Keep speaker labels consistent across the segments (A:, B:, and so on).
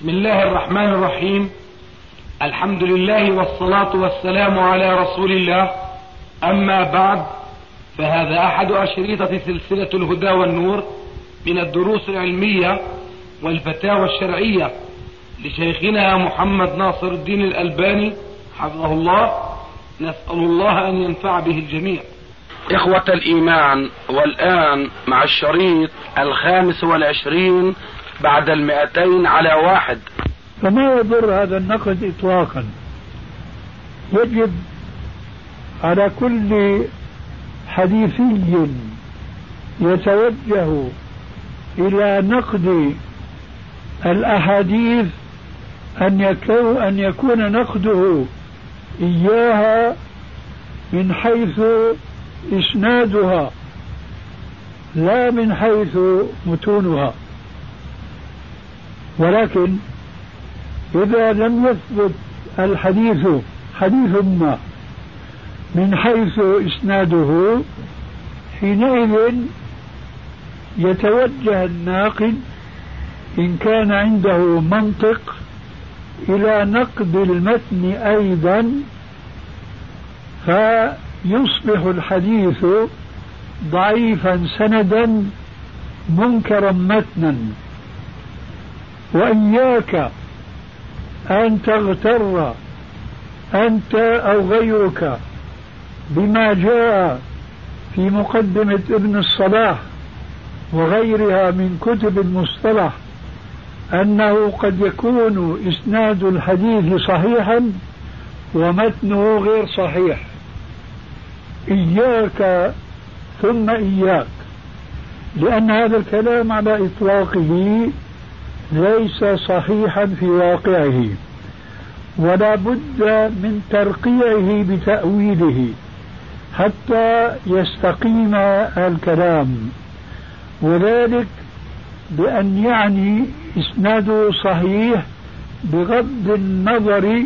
A: بسم الله الرحمن الرحيم. الحمد لله والصلاة والسلام على رسول الله. أما بعد فهذا أحد أشريطة سلسلة الهدى والنور من الدروس العلمية والفتاوى الشرعية لشيخنا محمد ناصر الدين الألباني حفظه الله. نسأل الله أن ينفع به الجميع. إخوة الإيمان والآن مع الشريط الخامس والعشرين بعد المئتين على واحد.
B: فما يضر هذا النقد إطلاقا. يجب على كل حديثي يتوجه إلى نقد الأحاديث أن يكون أن يكون نقده إياها من حيث إسنادها لا من حيث متونها. ولكن إذا لم يثبت الحديث حديث ما من حيث إسناده حينئذ يتوجه الناقد إن كان عنده منطق إلى نقد المتن أيضا فيصبح الحديث ضعيفا سندا منكرا متنا. وإياك أن تغتر أنت أو غيرك بما جاء في مقدمة ابن الصلاح وغيرها من كتب المصطلح أنه قد يكون إسناد الحديث صحيحا ومتنه غير صحيح. إياك ثم إياك لأن هذا الكلام على إطلاقه ليس صحيحا في واقعه ولا بد من ترقيعه بتأويله حتى يستقيم الكلام. وذلك بأن يعني إسناده صحيح بغض النظر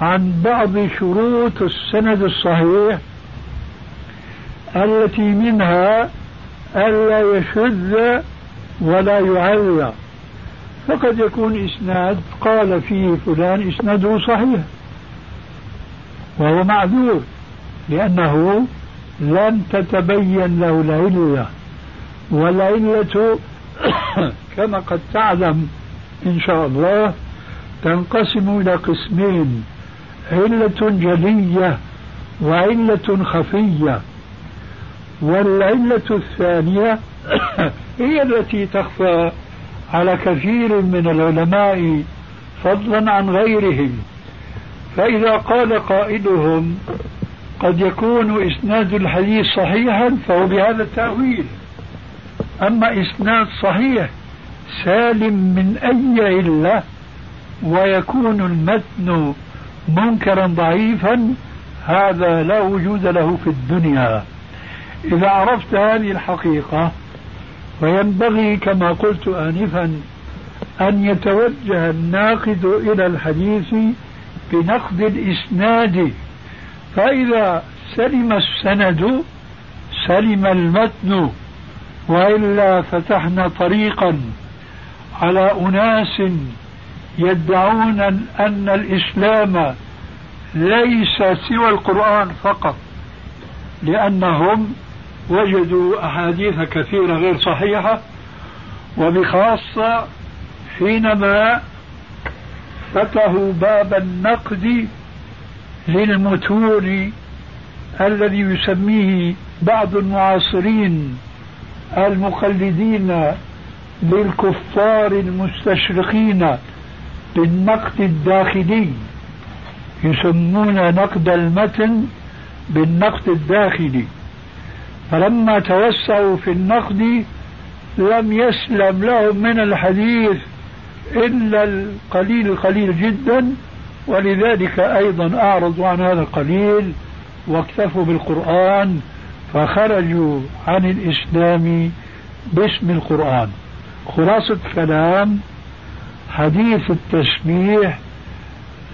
B: عن بعض شروط السند الصحيح التي منها ألا يشذ ولا يعلى. فقد يكون إسناد قال فيه فلان إسناده صحيح. وهو معذور لأنه لم تتبين له العلة. والعلة كما قد تعلم إن شاء الله تنقسم إلى قسمين علة جلية وعلة خفية. والعلة الثانية هي التي تخفى على كثير من العلماء فضلا عن غيرهم. فإذا قال قائلهم قد يكون إسناد الحديث صحيحا فهو بهذا التأويل. أما إسناد صحيح سالم من أي علة ويكون المتن منكرا ضعيفا هذا لا وجود له في الدنيا. إذا عرفت هذه الحقيقة وينبغي كما قلت آنفا أن يتوجه الناقد إلى الحديث بنقد الإسناد. فإذا سلم السند سلم المتن وإلا فتحنا طريقا على أناس يدعون أن الإسلام ليس سوى القرآن فقط لأنهم وجدوا أحاديث كثيرة غير صحيحة وبخاصة حينما فتحوا باب النقد للمتون الذي يسميه بعض المعاصرين المقلدين للكفار المستشرقين بالنقد الداخلي يسمون نقد المتن بالنقد الداخلي. فلما توسعوا في النقد لم يسلم لهم من الحديث إلا القليل القليل جدا ولذلك أيضا أعرضوا عن هذا القليل واكتفوا بالقرآن فخرجوا عن الإسلام باسم القرآن. خلاصة كلام حديث التسبيح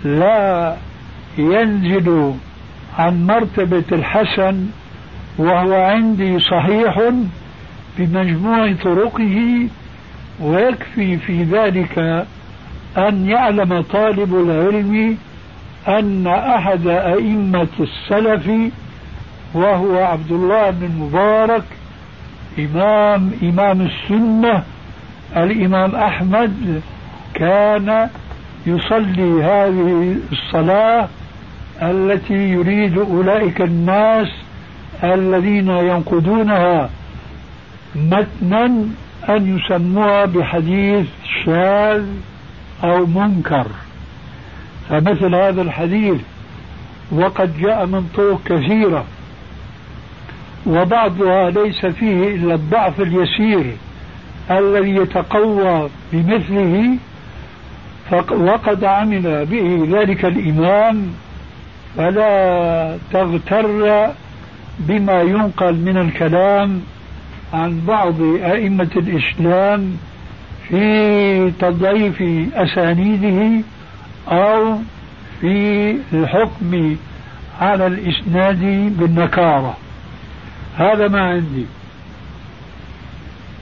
B: لا ينزل عن مرتبة الحسن وهو عندي صحيح بمجموع طرقه ويكفي في ذلك أن يعلم طالب العلم أن أحد أئمة السلف وهو عبد الله بن المبارك إمام إمام السنة الإمام أحمد كان يصلي هذه الصلاة التي يريد أولئك الناس الذين ينقدونها متنا أن يسموها بحديث شاذ أو منكر. فمثل هذا الحديث وقد جاء من طرق كثيرة وبعضها ليس فيه إلا الضعف اليسير الذي يتقوى بمثله وقد عمل به ذلك الإمام فلا تغتر بما ينقل من الكلام عن بعض أئمة الإسلام في تضعيف أسانيده أو في الحكم على الإسناد بالنكارة. هذا ما عندي.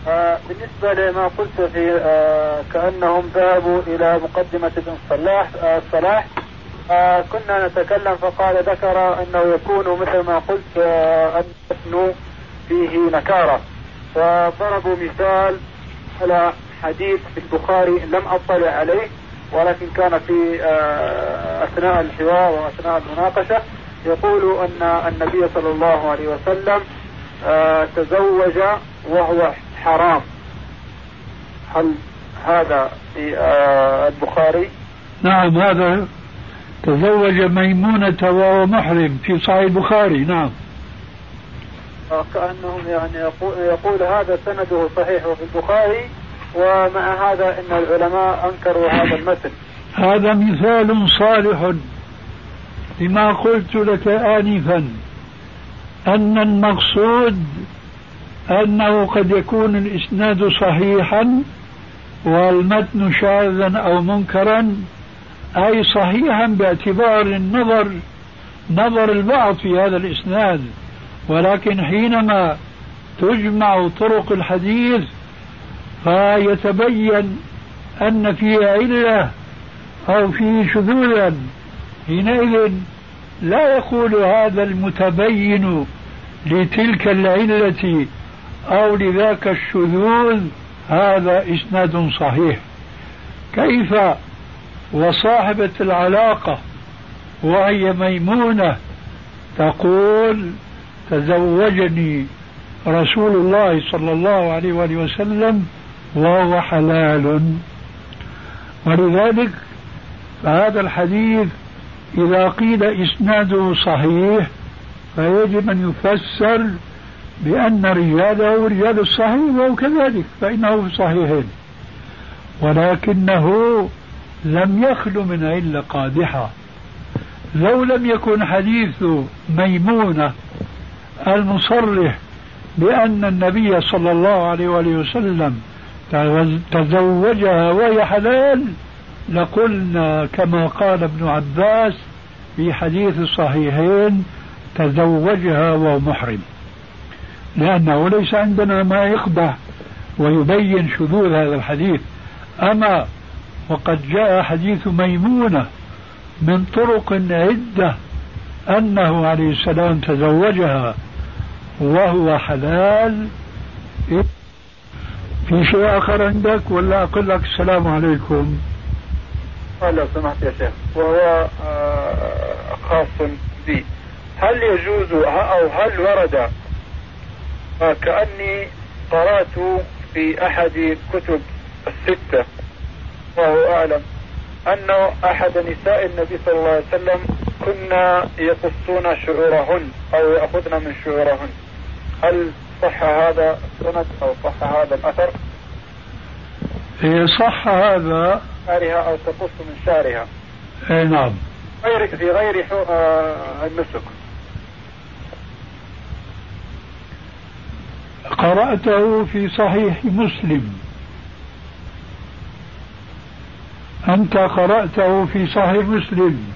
C: آه بالنسبة لما قلت في آه كأنهم ذهبوا إلى مقدمة ابن صلاح آه صلاح كنا نتكلم فقال ذكر أنه يكون مثل ما قلت آه أن فيه نكارة. فضربوا مثال على حديث في البخاري لم أطلع عليه ولكن كان في آه أثناء الحوار وأثناء المناقشة يقول أن النبي صلى الله عليه وسلم آه تزوج وهو حرام. هل هذا في البخاري؟
B: نعم هذا تزوج ميمونة وهو محرم في صحيح البخاري نعم.
C: كأنهم يعني يقول, يقول هذا سنده صحيح في البخاري ومع هذا إن العلماء أنكروا هذا المثل
B: هذا مثال صالح لما قلت لك آنفا أن المقصود أنه قد يكون الإسناد صحيحا والمتن شاذا أو منكرا أي صحيحا باعتبار النظر نظر البعض في هذا الإسناد. ولكن حينما تجمع طرق الحديث فيتبين أن فيه علة أو فيه شذوذا. حينئذ لا يقول هذا المتبين لتلك العلة أو لذاك الشذوذ هذا إسناد صحيح. كيف وصاحبة العلاقة وهي ميمونة تقول تزوجني رسول الله صلى الله عليه وآله وسلم وهو حلال. ولذلك فهذا الحديث إذا قيل إسناده صحيح فيجب أن يفسر بأن رجاله رجال الصحيح وهو كذلك فإنه في ولكنه لم يخل من علة قادحة. لو لم يكن حديث ميمونة المصرح بأن النبي صلى الله عليه وآله وسلم تزوجها وهي حلال لقلنا كما قال ابن عباس في حديث الصحيحين تزوجها وهو محرم. لأنه ليس عندنا ما يقبح ويبين شذوذ هذا الحديث. أما وقد جاء حديث ميمونة من طرق عدة أنه عليه السلام تزوجها وهو حلال. في شيء آخر عندك ولا أقول لك السلام عليكم؟
C: لو سمحت يا شيخ وهو آه، خاص بي. هل يجوز أو هل ورد؟ آه، كأني قرأت في أحد كتب الستة. وهو أعلم أن أحد نساء النبي صلى الله عليه وسلم كنا يقصون شعورهن أو يأخذن من شعورهن. هل صح هذا السند أو صح هذا الأثر؟
B: إيه، صح هذا.
C: شعرها أو تقص من شعرها.
B: اي نعم.
C: غير في غير آه، النسك.
B: قرأته في صحيح مسلم. أنت قرأته في صحيح مسلم.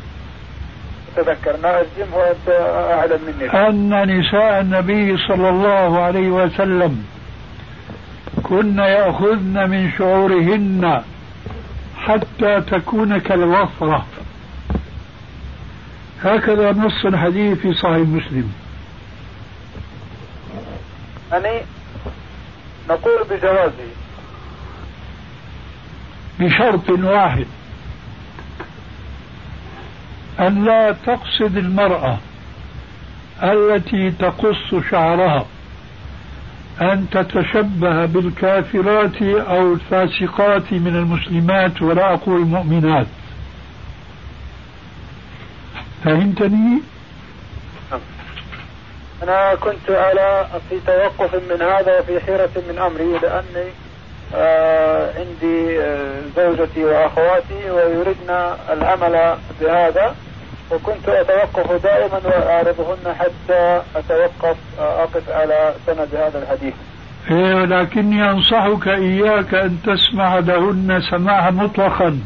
C: تذكرنا الجم وأنت أعلم مني.
B: أن نساء النبي صلى الله عليه وسلم كن يأخذن من شعورهن حتى تكون كالوفرة. هكذا نص الحديث في صحيح مسلم.
C: يعني نقول بجوازه
B: بشرط واحد. أن لا تقصد المرأة التي تقص شعرها. أن تتشبه بالكافرات أو الفاسقات من المسلمات ولا أقول المؤمنات. فهمتني؟
C: أنا كنت على في توقف من هذا وفي حيرة من أمري لأني عندي آه زوجتي وأخواتي ويردن العمل بهذا وكنت أتوقف دائما وأعرضهن حتى أتوقف أقف على سند هذا الحديث.
B: إيه ولكني أنصحك إياك أن تسمع لهن سماعا مطلقا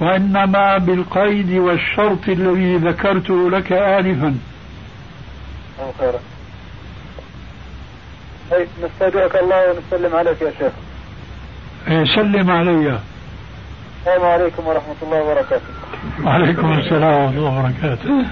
B: وإنما بالقيد والشرط الذي ذكرته لك آنفا.
C: خيرا. طيب نستودعك الله ونسلم عليك يا شيخ.
B: إيه سلم علي.
C: السلام عليكم ورحمة الله وبركاته.
B: وعليكم السلام ورحمة الله وبركاته.